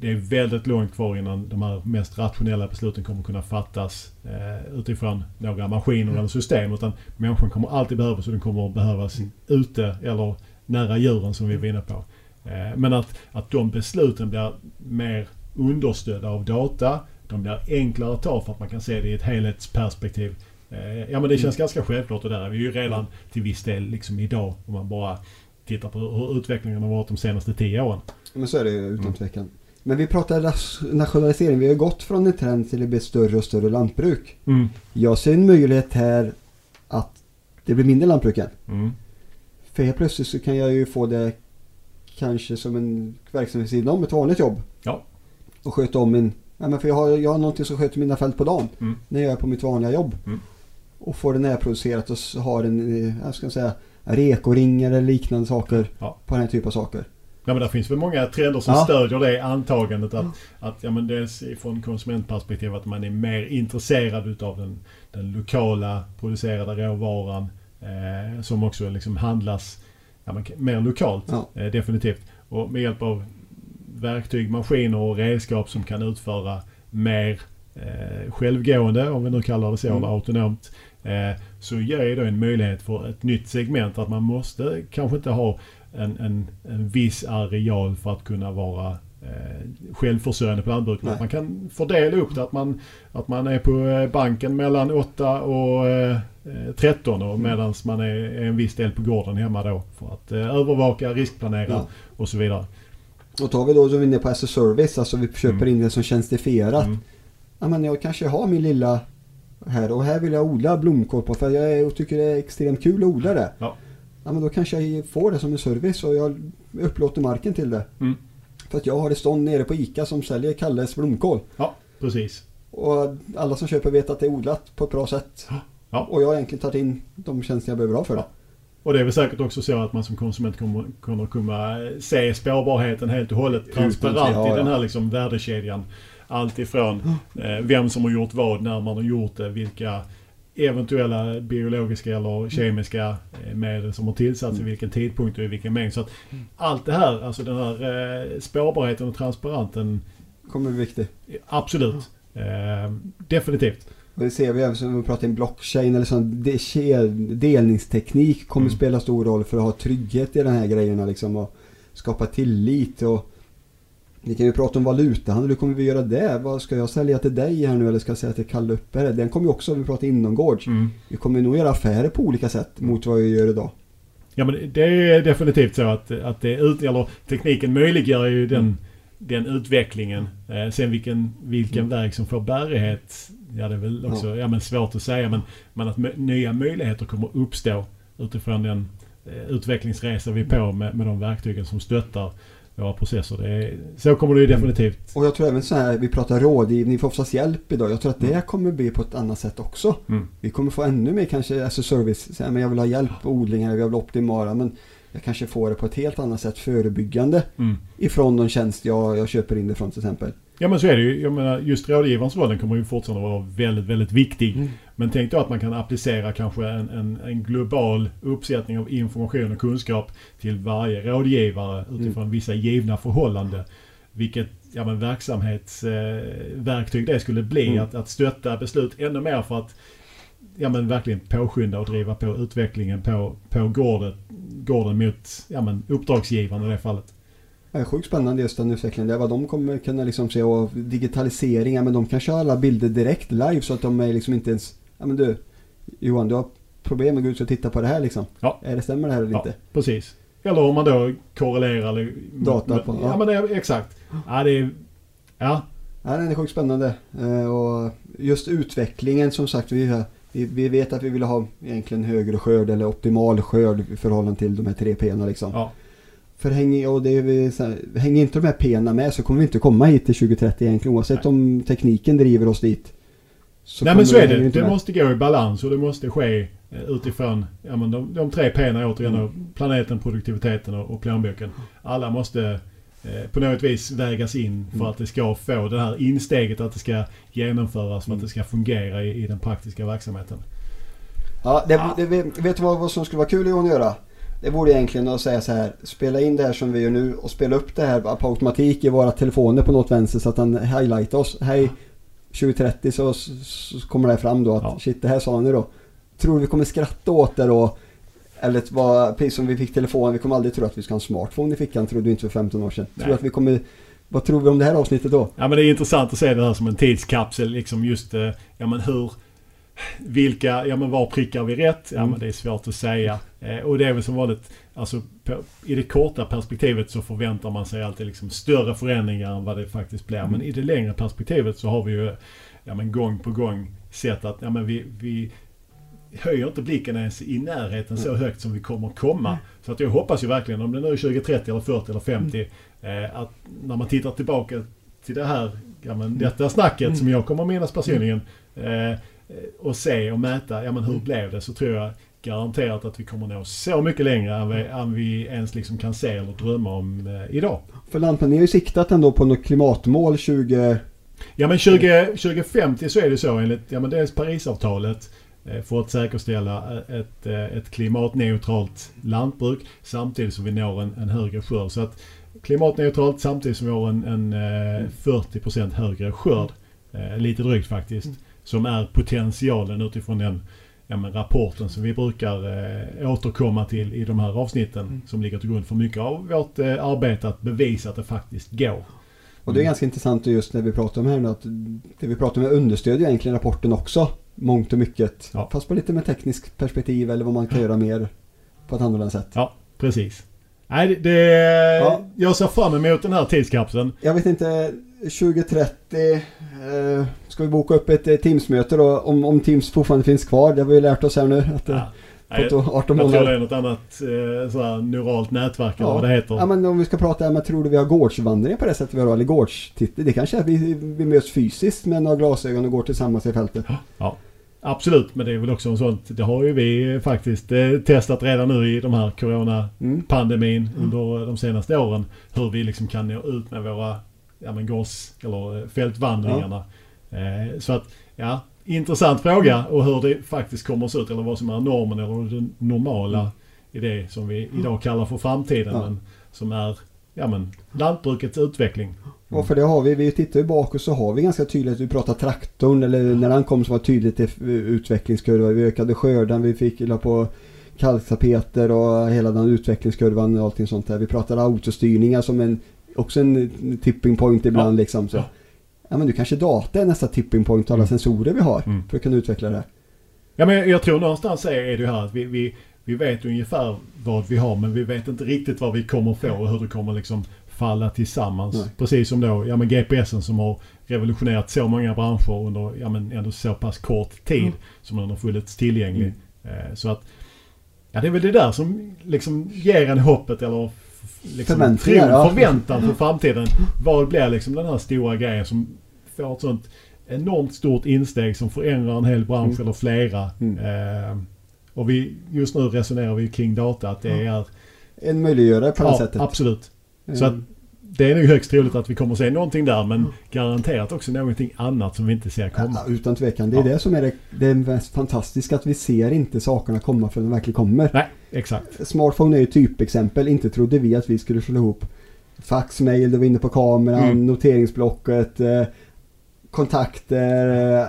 det är väldigt långt kvar innan de här mest rationella besluten kommer kunna fattas eh, utifrån några maskiner mm. eller system. Utan människan kommer alltid behövas och den kommer att behövas mm. ute eller nära djuren som vi var inne på. Eh, men att, att de besluten blir mer understödda av data. De blir enklare att ta för att man kan se det i ett helhetsperspektiv. Eh, ja men det känns mm. ganska självklart och där är vi ju redan till viss del liksom idag om man bara tittar på hur utvecklingen har varit de senaste tio åren. Men så är det utan mm. Men vi pratar nationalisering. Vi har gått från en trend till att bli större och större lantbruk. Mm. Jag ser en möjlighet här att det blir mindre lantbruk än. Mm. För helt plötsligt så kan jag ju få det kanske som en verksamhet sidan om ett vanligt jobb. Ja. Och sköta om min... Ja, men för jag har, jag har någonting som sköter mina fält på dagen. Mm. När jag är på mitt vanliga jobb. Mm. Och får det närproducerat och har en, jag ska säga, rekoringar eller liknande saker. Ja. På den här typen av saker. Ja men det finns väl många trender som ja. stödjer det antagandet att, att ja, men dels från konsumentperspektiv att man är mer intresserad utav den, den lokala producerade råvaran eh, som också liksom handlas ja, men, mer lokalt. Ja. Eh, definitivt. Och med hjälp av verktyg, maskiner och redskap som kan utföra mer eh, självgående, om vi nu kallar det så, mm. eller autonomt. Eh, så ger det en möjlighet för ett nytt segment att man måste kanske inte ha en, en, en viss areal för att kunna vara eh, självförsörjande på lantbruket. Man kan fördela upp det. Att man, att man är på eh, banken mellan 8 och eh, 13 och medan man är, är, en viss del på gården hemma då. För att eh, övervaka, riskplanera ja. och så vidare. Och tar vi då som vi är inne på as service, alltså vi köper mm. in det som tjänstifierat. Mm. Ja men jag kanske har min lilla här och här vill jag odla blomkål på för jag är, och tycker det är extremt kul att odla det. Ja ja men då kanske jag får det som en service och jag upplåter marken till det. Mm. För att jag har ett stånd nere på ICA som säljer Kalles blomkål. Ja, precis. Och alla som köper vet att det är odlat på ett bra sätt. Ja. Och jag har egentligen tagit in de tjänster jag behöver ha för det. Och det är väl säkert också så att man som konsument kommer, kommer kunna se spårbarheten helt och hållet transparent ja, i den här liksom värdekedjan. Allt ifrån eh, vem som har gjort vad, när man har gjort det, vilka eventuella biologiska eller kemiska eh, medel som har tillsatts mm. i vilken tidpunkt och i vilken mängd. Så att mm. allt det här, alltså den här eh, spårbarheten och transparenten kommer bli viktig. Absolut. Eh, definitivt. Och det ser vi även som vi pratar om blockchain eller sån delningsteknik kommer mm. spela stor roll för att ha trygghet i de här grejerna liksom och skapa tillit och vi kan ju prata om valutahandel, hur kommer vi göra det? Vad ska jag sälja till dig här nu eller ska jag säga till Kalle Uppe? Den kommer ju också, om vi pratar inomgårds. Mm. Vi kommer nog göra affärer på olika sätt mot vad vi gör idag. Ja men det är definitivt så att, att det ut, eller tekniken möjliggör ju den, den utvecklingen. Eh, sen vilken, vilken Mm. väg som får bärighet, ja det är väl också ja. men svårt att säga. Men, men att nya möjligheter kommer uppstå utifrån den eh, utvecklingsresa vi är på med, med de verktygen som stöttar våra processer. Det är, så kommer det ju definitivt. Och jag tror även så här, vi pratar rådgivning för oftast hjälp idag. Jag tror att det kommer bli på ett annat sätt också. Mm. Vi kommer få ännu mer kanske alltså service. Så här, men jag vill ha hjälp på odlingar, jag vill optimala. Men jag kanske får det på ett helt annat sätt förebyggande. Mm. Ifrån någon tjänst jag, jag köper in ifrån till exempel. Ja men så är det ju. Jag menar, just rådgivarens roll den kommer ju fortfarande vara väldigt, väldigt viktig. Mm. Men tänk då att man kan applicera kanske en, en, en global uppsättning av information och kunskap till varje rådgivare utifrån vissa givna förhållanden. Vilket ja, men verksamhetsverktyg det skulle bli. Mm. Att, att stötta beslut ännu mer för att ja, men verkligen påskynda och driva på utvecklingen på, på gården, gården mot ja, men uppdragsgivaren i det fallet. Det är sjukt spännande just den utvecklingen. Det är vad de kommer kunna liksom se och digitaliseringar men de kan köra alla bilder direkt live så att de är liksom inte ens Ja men du Johan du har problem med att gå ut och titta på det här liksom. Ja. Är det stämmer det här eller Ja, inte? precis. Eller om man då korrelerar Data på, Ja, ja. men det exakt. Ja, det är... Ja. Ja, den är sjukt spännande. Eh, och just utvecklingen som sagt. Vi, vi, vet att vi vill ha egentligen högre skörd eller optimal skörd i förhållande till de här tre p liksom. ja. För hänger, och det vi hänger inte de här p med så kommer vi inte komma hit till 2030 egentligen oavsett Nej. om tekniken driver oss dit. Så Nej men så är det. Det med. måste gå i balans och det måste ske eh, utifrån ja, men de, de tre P'na återigen. Mm. Planeten, produktiviteten och, och plånboken. Alla måste eh, på något vis vägas in för Mm. att det ska få det här insteget att det ska genomföras för att Mm. det ska fungera i, i den praktiska verksamheten. Ja, det, Ja. det, vet du vad, vad som skulle vara kul att göra? Det vore egentligen att säga så här. Spela in det här som vi gör nu och spela upp det här på automatik i våra telefoner på något vänster så att han highlightar oss. Hej 2030 så, så kommer det fram då att Ja. shit det här sa ni då. Tror vi kommer skratta åt det då? Eller vara, precis som vi fick telefon, vi kommer aldrig tro att vi ska ha en smartphone i fickan trodde vi inte för 15 år sedan. Nej. Tror att vi kommer, vad tror vi om det här avsnittet då? Ja men det är intressant att se det här som en tidskapsel. Liksom just eh, ja men hur... Vilka, ja men var prickar vi rätt? Ja Mm. men det är svårt att säga. Eh, och det är väl som vanligt, alltså på, i det korta perspektivet så förväntar man sig alltid liksom större förändringar än vad det faktiskt blir. Mm. Men i det längre perspektivet så har vi ju ja men gång på gång sett att ja men vi, vi höjer inte blicken ens i närheten så högt som vi kommer komma. Så att jag hoppas ju verkligen, om det nu är 2030 eller 40 eller 50, eh, att när man tittar tillbaka till det här, ja, men detta snacket Mm. som jag kommer minnas personligen eh, och se och mäta, ja men hur blev det? Så tror jag garanterat att vi kommer nå så mycket längre än vi, än vi ens liksom kan se eller drömma om eh, idag. För Lantmännen har ju siktat ändå på något klimatmål 20... Ja men 20, 2050 så är det så enligt ja, men dels Parisavtalet eh, för att säkerställa ett, eh, ett klimatneutralt lantbruk samtidigt som vi når en, en högre skörd. Så att klimatneutralt samtidigt som vi har en, en eh, 40% högre skörd. Eh, lite drygt faktiskt. Som är potentialen utifrån den ja, men rapporten som vi brukar eh, återkomma till i de här avsnitten. Mm. Som ligger till grund för mycket av vårt eh, arbete att bevisa att det faktiskt går. Och det är Mm. ganska intressant just när vi pratar om här nu att det vi pratar om understödjer egentligen rapporten också. Mångt och mycket. Ja. Fast på lite mer tekniskt perspektiv eller vad man kan göra mer på ett annorlunda sätt. Ja, precis. Nej, det, det, Ja. Jag ser fram emot den här tidskapseln. Jag vet inte, 2030 eh, ska vi boka upp ett eh, Teams-möte då om, om Teams fortfarande finns kvar. Det har vi lärt oss här nu. Att, eh, Ja. Nej, på jag, ett- 18 jag tror det är något annat eh, sådär neuralt nätverk eller Ja. vad det heter. Ja men om vi ska prata här, men tror du vi har gårdsvandring på det sättet vi har? Eller gårdstitter? Det kanske är att vi, vi möts fysiskt med några glasögon och går tillsammans i fältet. Ja, absolut, men det är väl också en sånt. Det har ju vi faktiskt eh, testat redan nu i de här coronapandemin Mm. under de senaste åren. Hur vi liksom kan nå ut med våra ja, men gårds eller eh, fältvandringarna. Eh, så att, ja, intressant fråga och hur det faktiskt kommer att se ut eller vad som är normen eller det normala Mm. i det som vi idag kallar för framtiden. Ja. Men som är ja, men, lantbrukets utveckling. Och för det har vi, vi tittar ju bak och så har vi ganska tydligt, vi pratar traktorn eller när han kom så var det tydligt i utvecklingskurva. Vi ökade skörden, vi fick la på kalktapeter och hela den utvecklingskurvan och allting sånt där. Vi pratade autostyrningar som en, också en tipping point ibland Ja. liksom. Så. Ja. Ja men du kanske data är nästa tipping point och alla Mm. sensorer vi har Mm. för att kunna utveckla det. Ja, men jag tror någonstans är är det ju här att vi, vi, vi vet ungefär vad vi har men vi vet inte riktigt vad vi kommer få och hur det kommer liksom falla tillsammans. Nej. Precis som då ja, men GPSen som har revolutionerat så många branscher under ja, men ändå så pass kort tid Mm. som den har funnits tillgänglig. Eh, så att ja, det är väl det där som liksom ger en hoppet eller liksom Förväntningar, ja. förväntan för framtiden. Vad blir liksom den här stora grejen som får ett sånt enormt stort insteg som förändrar en hel bransch Mm. eller flera. Mm. Eh, och vi, just nu resonerar vi kring data att det är En möjliggörare på det Ja, sättet. absolut. Eh, Så att det är nog högst troligt att vi kommer att se någonting där men garanterat också någonting annat som vi inte ser komma. Ja, utan tvekan. Det är Ja. det som är det, det mest fantastiska. Att vi ser inte sakerna komma förrän de verkligen kommer. Nej, exakt. Smartphone är ju typexempel. Inte trodde vi att vi skulle slå ihop fax, mail, det var inne på kameran, Mm. noteringsblocket, eh, kontakter,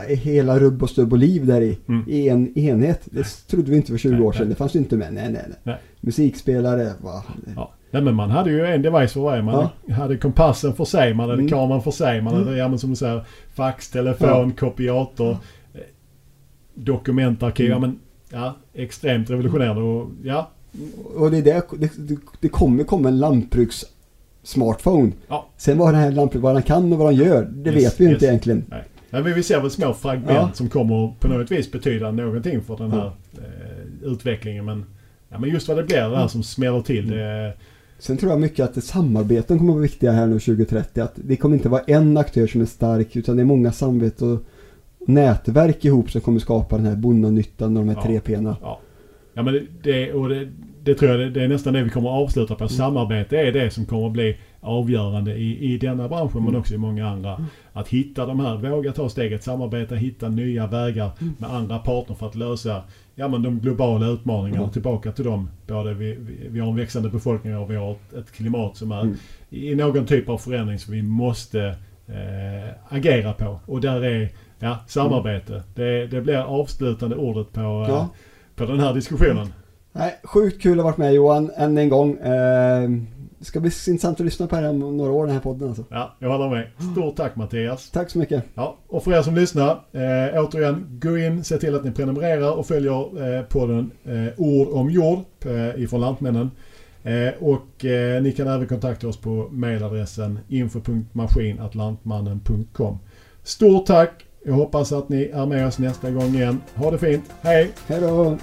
eh, hela rubb och stubb och liv där i. Mm. I en enhet. Det trodde vi inte för 20 Nej, år sedan. nej. Det fanns ju inte med. Nej, nej, nej. Nej. Musikspelare, va? Ja. Nej, men man hade ju en device för varje. Man hade kompassen för sig, man hade Mm. kameran för sig, man hade, ja men som du säger, fax, telefon, kopiator, eh, dokumentarkiv. Mm. Ja, men, ja, extremt revolutionerande och ja, Och det, är det, det, det, kommer komma en lantbruks smartphone. Ja. Sen vad den här den kan och vad den gör, det Yes, vet vi ju yes. inte egentligen. Nej, men vi ser väl små fragment Ja. som kommer på något vis betyda någonting för den här eh, utvecklingen. Men, ja, men just vad det blir det här Mm. som smäller till. Det, Sen tror jag mycket att samarbeten kommer att vara viktiga här nu 2030. Att det kommer inte vara en aktör som är stark utan det är många samarbeten och nätverk ihop som kommer skapa den här bondanyttan och de här Ja. tre pena. ja. Ja, men det, och det, det tror jag det, det är nästan det vi kommer att avsluta på. Samarbete är det som kommer att bli avgörande i, i denna branschen men Mm. också i många andra. Att hitta de här, våga ta steget, samarbeta, hitta nya vägar med andra partner för att lösa ja, men de globala utmaningarna. Mm. Tillbaka till dem. Både vi, vi, vi har en växande befolkning och vi har ett, ett klimat som är Mm. i någon typ av förändring som vi måste eh, agera på. Och där är ja, samarbete. Det, det blir avslutande ordet på, eh, Ja. På den här diskussionen. Nej, sjukt kul att ha varit med Johan än en gång. Eh, det ska bli intressant att lyssna på det här om några år den här podden alltså. Ja, jag håller med. Stort tack Mattias. Tack så mycket. Ja, och för er som lyssnar, eh, återigen, gå in, se till att ni prenumererar och följer eh, podden eh, Ord om jord eh, ifrån Lantmännen. Eh, och eh, ni kan även kontakta oss på mailadressen info.maskin.lantmannen.com. Stort tack! Jag hoppas att ni är med oss nästa gång igen. Ha det fint. Hej! Hej då!